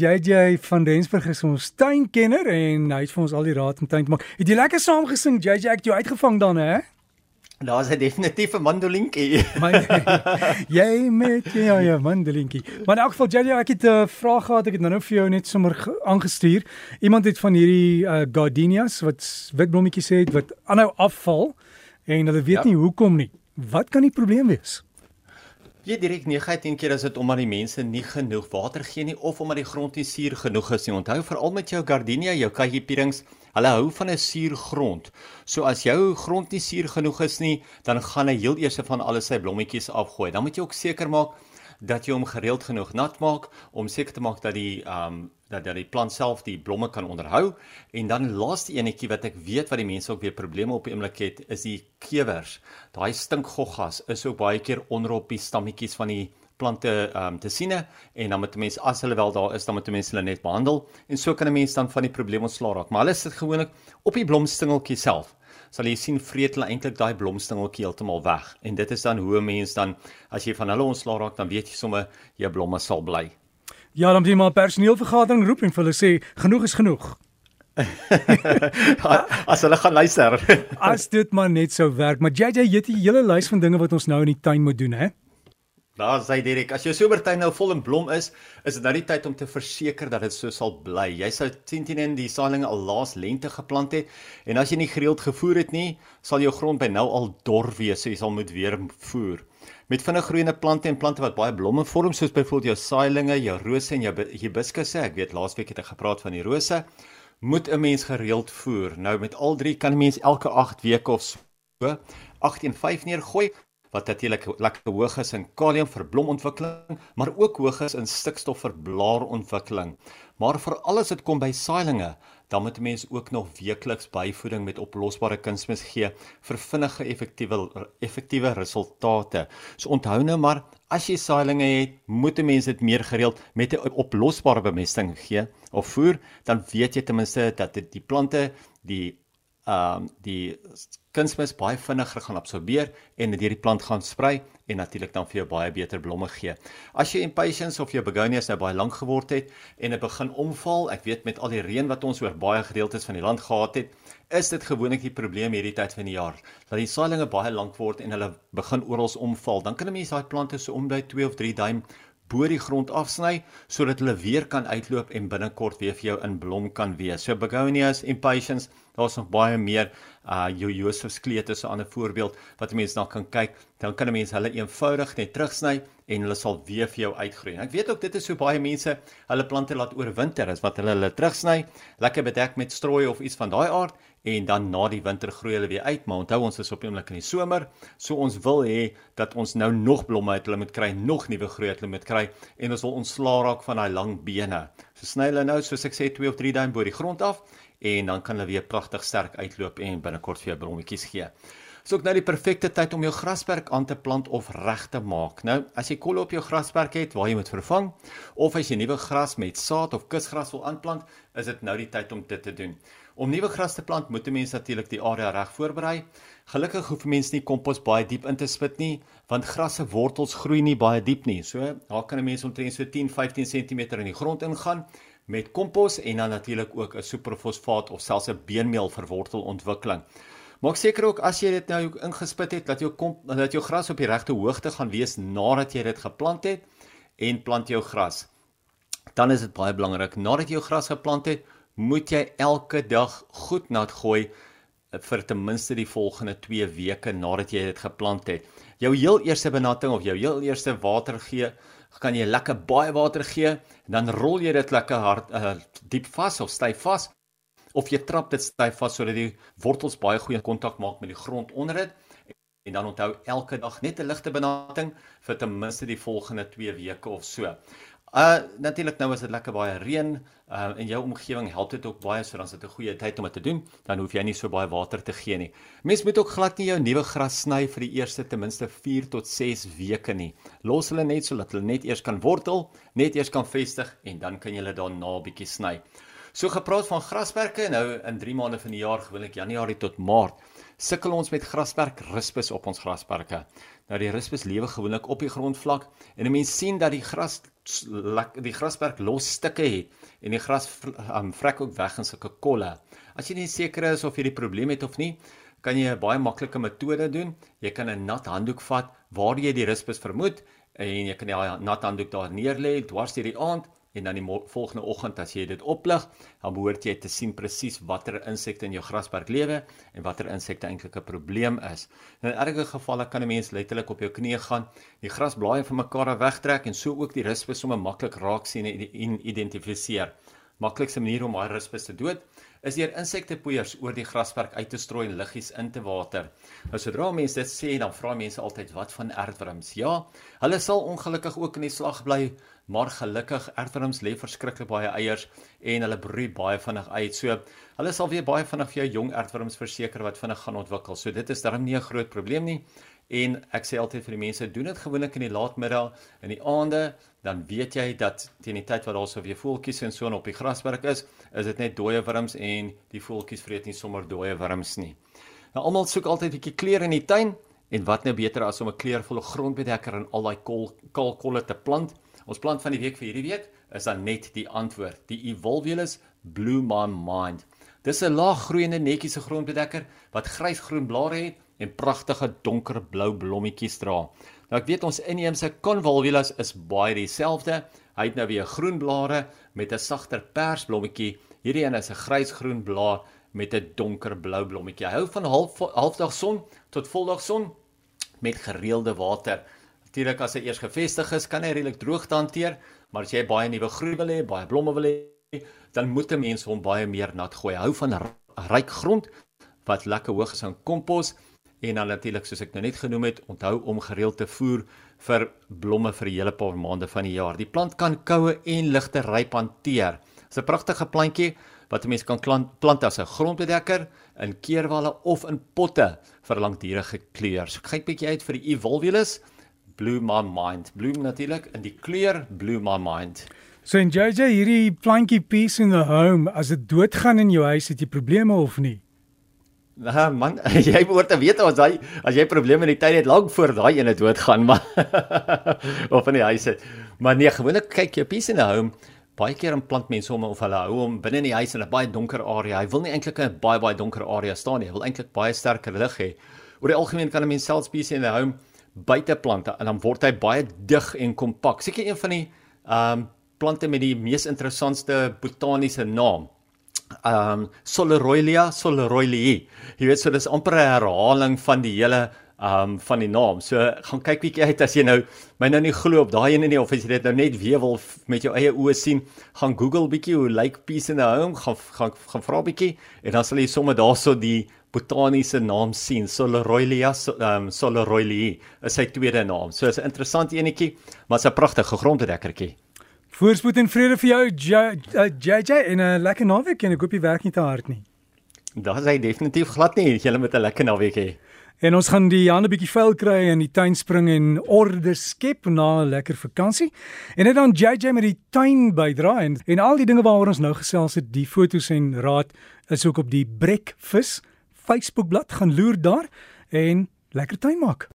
JJ van Rensburg is ons tuinkenner en hy het vir ons al die raad om tuin te maak. Het jy lekker saam gesing JJ? Ek het jou uitgevang dan hè? Daar's 'n definitiewe mandolientjie. jy met ja ja mandolientjie. Maar in elk geval JJ, ek het 'n uh, vraag gehad. Ek het nou-nou vir jou net sommer aangestuur. Iemand het van hierdie uh, gardenias wat wit blommetjies het wat aanhou afval en hulle weet ja. nie hoekom nie. Wat kan die probleem wees? Jy direk 9 keer as dit omdat die mense nie genoeg water gee nie of omdat die grond nie suur genoeg is nie. Onthou veral met jou gardenia, jou kajipierings, hulle hou van 'n suur grond. So as jou grond nie suur genoeg is nie, dan gaan hy heel eers van al sy blommetjies afgooi. Dan moet jy ook seker maak dat jy hom gereeld genoeg nat maak om seker te maak dat die ehm um, dat dat die plant self die blomme kan onderhou en dan laaste enetjie wat ek weet wat die mense ook weer probleme op die oomblik het is die kewers. Daai stinkgoggas is ook baie keer onder op die stammetjies van die plante ehm um, te sien en dan moet mense as hulle wel daar is dan moet mense hulle net behandel en so kan 'n mens dan van die probleem ontslaa raak. Maar hulle sit gewoonlik op die blomstingeltjie self sal jy sien vreet hulle eintlik daai blomstingeltjie heeltemal weg. En dit is dan hoe 'n mens dan as jy van hulle ontslaa raak, dan weet jy sommer jou blomme sal bly. Ja, dan moet jy maar personeelvergadering roep en vir hulle sê genoeg is genoeg. as hulle gaan luister. as dit maar net sou werk, maar JJ, jy het 'n hele lys van dinge wat ons nou in die tuin moet doen, hè? Daar sê Dirk, as jou somertuin nou vol in blom is, is dit nou die tyd om te verseker dat dit so sal bly. Jy sou sien teen in die saailinge al laas lente geplant het en as jy nie gereeld gevoer het nie, sal jou grond by nou al dor wees, so jy sal moet weer voer. Met vinnig groeiende plante en plante wat baie blomme vorm, soos byvoorbeeld jou saailinge, jou rose en jou hibiskusse, ek weet laasweek het ek gepraat van die rose, moet 'n mens gereeld voer. Nou met al drie kan 'n mens elke 8 weke of so 8 en 5 neergooi wat natuurlik lekker hoog is in kalium vir blomontwikkeling, maar ook hoog is in stikstof vir blaarontwikkeling. Maar vir alles wat kom by saailinge, dan moet mense ook nog weekliks byvoeding met oplosbare kunsmis gee vir vinnige effektiewe effektiewe resultate. So onthou nou maar, as jy saailinge het, moet mense dit meer gereeld met 'n oplosbare bemesting gee of voer, dan weet jy ten minste dat dit die plante die ehm um, die kunsmis baie vinniger gaan absorbeer en dit hierdie plant gaan sprei en natuurlik dan vir jou baie beter blomme gee. As jy impatiens of jou begonias nou baie lank geword het en dit begin omval, ek weet met al die reën wat ons oor baie gedeeltes van die land gehad het, is dit gewoonlik die probleem hierdie tyd van die jaar dat die saailinge baie lank word en hulle begin oral omval. Dan kan 'n mens daai plante so om by 2 of 3 duim bo die grond afsny sodat hulle weer kan uitloop en binnekort weer vir jou in blom kan wees. So begonias, impatiens, daar's nog baie meer uh jou Josef skleet is 'n ander voorbeeld wat mense dan kan kyk. Dan kan 'n mens hulle eenvoudig net terugsny en hulle sal weer vir jou uitgroei. Ek weet ook dit is so baie mense hulle plante laat oorwinter is wat hulle hulle terugsny, lekker bedek met strooi of iets van daai aard en dan na die winter groei hulle weer uit. Maar onthou ons is op oomblik in die somer, so ons wil hê dat ons nou nog blomme uit hulle moet kry, nog nuwe groei uit hulle moet kry en ons wil ontslaa raak van daai lang bene. So sny hulle nou soos ek sê 2 of 3 duim bo die grond af en dan kan hulle weer pragtig sterk uitloop en binnekort vir jou blommetjies gee. So ek nou die perfekte tyd om jou grasperk aan te plant of reg te maak. Nou, as jy kolle op jou grasperk het waar jy moet vervang of as jy nuwe gras met saad of kusgras wil aanplant, is dit nou die tyd om dit te doen. Om nuwe gras te plant, moet 'n mens natuurlik die area reg voorberei. Gelukkig hoef mense nie kompos baie diep in te spit nie, want gras se wortels groei nie baie diep nie. So, daar kan 'n mens omtrent so 10-15 cm in die grond ingaan met kompos en dan natuurlik ook 'n superfosfaat of selfs 'n beenmeel vir wortelontwikkeling. Maak seker ook as jy dit nou ingespit het dat jou kom dat jou gras op die regte hoogte gaan wees nadat jy dit geplant het en plant jou gras. Dan is dit baie belangrik nadat jy jou gras geplant het, moet jy elke dag goed nat gooi eh, vir ten minste die volgende 2 weke nadat jy dit geplant het. Jou heel eerste benatting of jou heel eerste water gee, kan jy lekker baie water gee, dan rol jy dit lekker hard uh, diep vas of styf vas of jy trap dit styf vas sodat die wortels baie goeie kontak maak met die grond onder dit en dan onthou elke dag net 'n ligte benatting vir ten minste die volgende 2 weke of so. Uh natuurlik nou as dit lekker baie reën uh in jou omgewing help dit ook baie so dan is dit 'n goeie tyd om dit te doen dan hoef jy nie so baie water te gee nie. Mens moet ook glad nie jou nuwe gras sny vir die eerste ten minste 4 tot 6 weke nie. Los hulle net sodat hulle net eers kan wortel, net eers kan vestig en dan kan jy hulle daarna 'n bietjie sny. So gepraat van grasperke, nou in 3 maande van die jaar, gewoonlik Januarie tot Maart, sukkel ons met grasperk rispus op ons grasperke. Nou die rispus lewe gewoonlik op die grondvlak en 'n mens sien dat die gras die grasperk los stukke het en die gras um, vrek ook weg in sulke kolle. As jy nie seker is of jy die probleem het of nie, kan jy 'n baie maklike metode doen. Jy kan 'n nat handdoek vat waar jy die rispus vermoed en jy kan die nat handdoek daar neer lê dwars deur die aand en dan die volgende oggend as jy dit oplig, dan behoort jy te sien presies watter insekte in jou grasperk lewe en watter insekte eintlik 'n probleem is. In erge gevalle kan 'n mens letterlik op jou knieë gaan, die grasblaaie van mekaar wegtrek en so ook die rispus sommer maklik raak sien en identifiseer. Maklikste manier om daai rispus te dood is deur insektepoeiers oor die grasperk uit te strooi en liggies in te water. Nou sodra mense dit sê, dan vra mense altyd wat van aardwurms? Ja, hulle sal ongelukkig ook in die slag bly, maar gelukkig aardwurms lê verskriklik baie eiers en hulle broei baie vinnig uit. So hulle sal weer baie vinnig vir jou jong aardwurms verseker wat vinnig gaan ontwikkel. So dit is darm nie 'n groot probleem nie. En ek sê altyd vir die mense, doen dit gewoonlik in die laatmiddag, in die aande, dan weet jy dat teen die tyd wat daar so weer voeltjies en so op die grasberg is, is dit net dooie wurms en die voeltjies vreet nie sommer dooie wurms nie. Nou almal soek altyd 'n bietjie kleur in die tuin en wat nou beter as om 'n kleurvolle grondbedekker en al daai kol kalkolle te plant? Ons plant van die week vir hierdie week is dan net die antwoord, die Evolvulus Blue My Mind. Dis 'n laaggroeiende netjiese grondbedekker wat grysgroen blare het en pragtige donkerblou blommetjies dra. Nou ek weet ons inheemse convolvulus is baie dieselfde. Hy het nou weer groen blare met 'n sagter persblommetjie. Hierdie een is 'n grysgroen blaar met 'n donkerblou blommetjie. Hy hou van half halfdag son tot voldag son met gereelde water. Natuurlik as hy eers gevestig is, kan hy redelik droogte hanteer, maar as jy baie nuwe groei wil hê, baie blomme wil hê, dan moet 'n mens hom baie meer nat gooi. Hou van ryk grond wat lekker hoog is aan kompos en dan natuurlik soos ek nou net genoem het, onthou om gereeld te voer vir blomme vir 'n hele paar maande van die jaar. Die plant kan koue en ligte ryp hanteer. Dit is 'n pragtige plantjie wat 'n mens kan plant as 'n grondbedekker in keerwalle of in potte vir langdurige kleur. So kyk bietjie uit vir die Evolvulus Blue My Mind. Bloem natuurlik in die kleur Blue My Mind. So en JJ hierdie plantjie Peace in the Home, as dit doodgaan in jou huis, het jy probleme of nie? Ja man, jy moet te weet as jy as jy probleme in die tyd het lank voor daai ene doodgaan maar of in die huis het. Maar nee, gewoonlik kyk jy in the Home baie keer in plant mense hom of hulle hou hom binne in die huis in 'n baie donker area. Hy wil nie eintlik in 'n baie baie donker area staan nie. Hy wil eintlik baie sterker lig hê. Oor die algemeen kan 'n mens selfs Peace in the Home buite plante en dan word hy baie dig en kompak. Seker een van die ehm um, plante met die mees interessantste botaniese naam. Um Soleroilia soleroilii. Jy weet so dis amper 'n herhaling van die hele um van die naam. So gaan kyk bietjie uit as jy nou my nou nie glo op daai ene nie of as jy dit nou net weer wil met jou eie oë sien, gaan Google bietjie hoe lyk like peace in the home, gaan gaan gaan vra bietjie en dan sal jy sommer daarso die botaniese naam sien. Soleroilia um soleroilii is sy tweede naam. So is 'n interessante enetjie, maar 'n pragtige gronddekkertjie. Voorspoed en vrede vir jou JJ en 'n lekker naweek en ek hoop jy werk nie te hard nie. Daar is hy definitief glad nie. Jy moet 'n lekker naweek hê. En ons gaan die hande bietjie vuil kry in die tuin spring en orde skep na 'n lekker vakansie. En net dan JJ met die tuin bydra en en al die dinge waaroor ons nou gesels het, die fotos en raad is ook op die Breakfast Facebookblad gaan loer daar en lekker tuin maak.